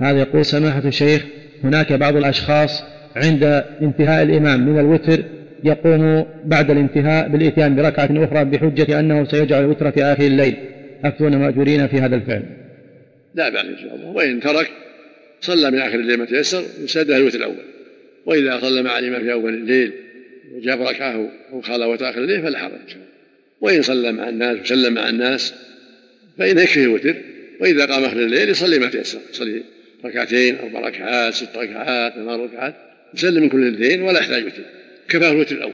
هذا يقول سماحة الشيخ هناك بعض الأشخاص عند انتهاء الإمام من الوتر يقوم بعد الانتهاء بالإتيان بركعة أخرى بحجة أنه سيجعل الوتر في آخر الليل. أفتون مأجورين في هذا الفعل. لا بأس إن شاء الله. وإن ترك صلى من آخر الليل ما تيسر وسده الوتر الأول. وإذا صلى مع الإمام في أول الليل وجاب ركعه أو خالوت آخر الليل فلا حرج. وإن صلى مع الناس وسلم مع الناس فإن يكفي الوتر. وإذا قام آخر الليل يصلي ما تيسر يصلي ركعتين أربع ركعات ست ركعات ثمان ركعات يسلم من كل الاثنين ولا يحتاج وتر كفاه الوتر الأول.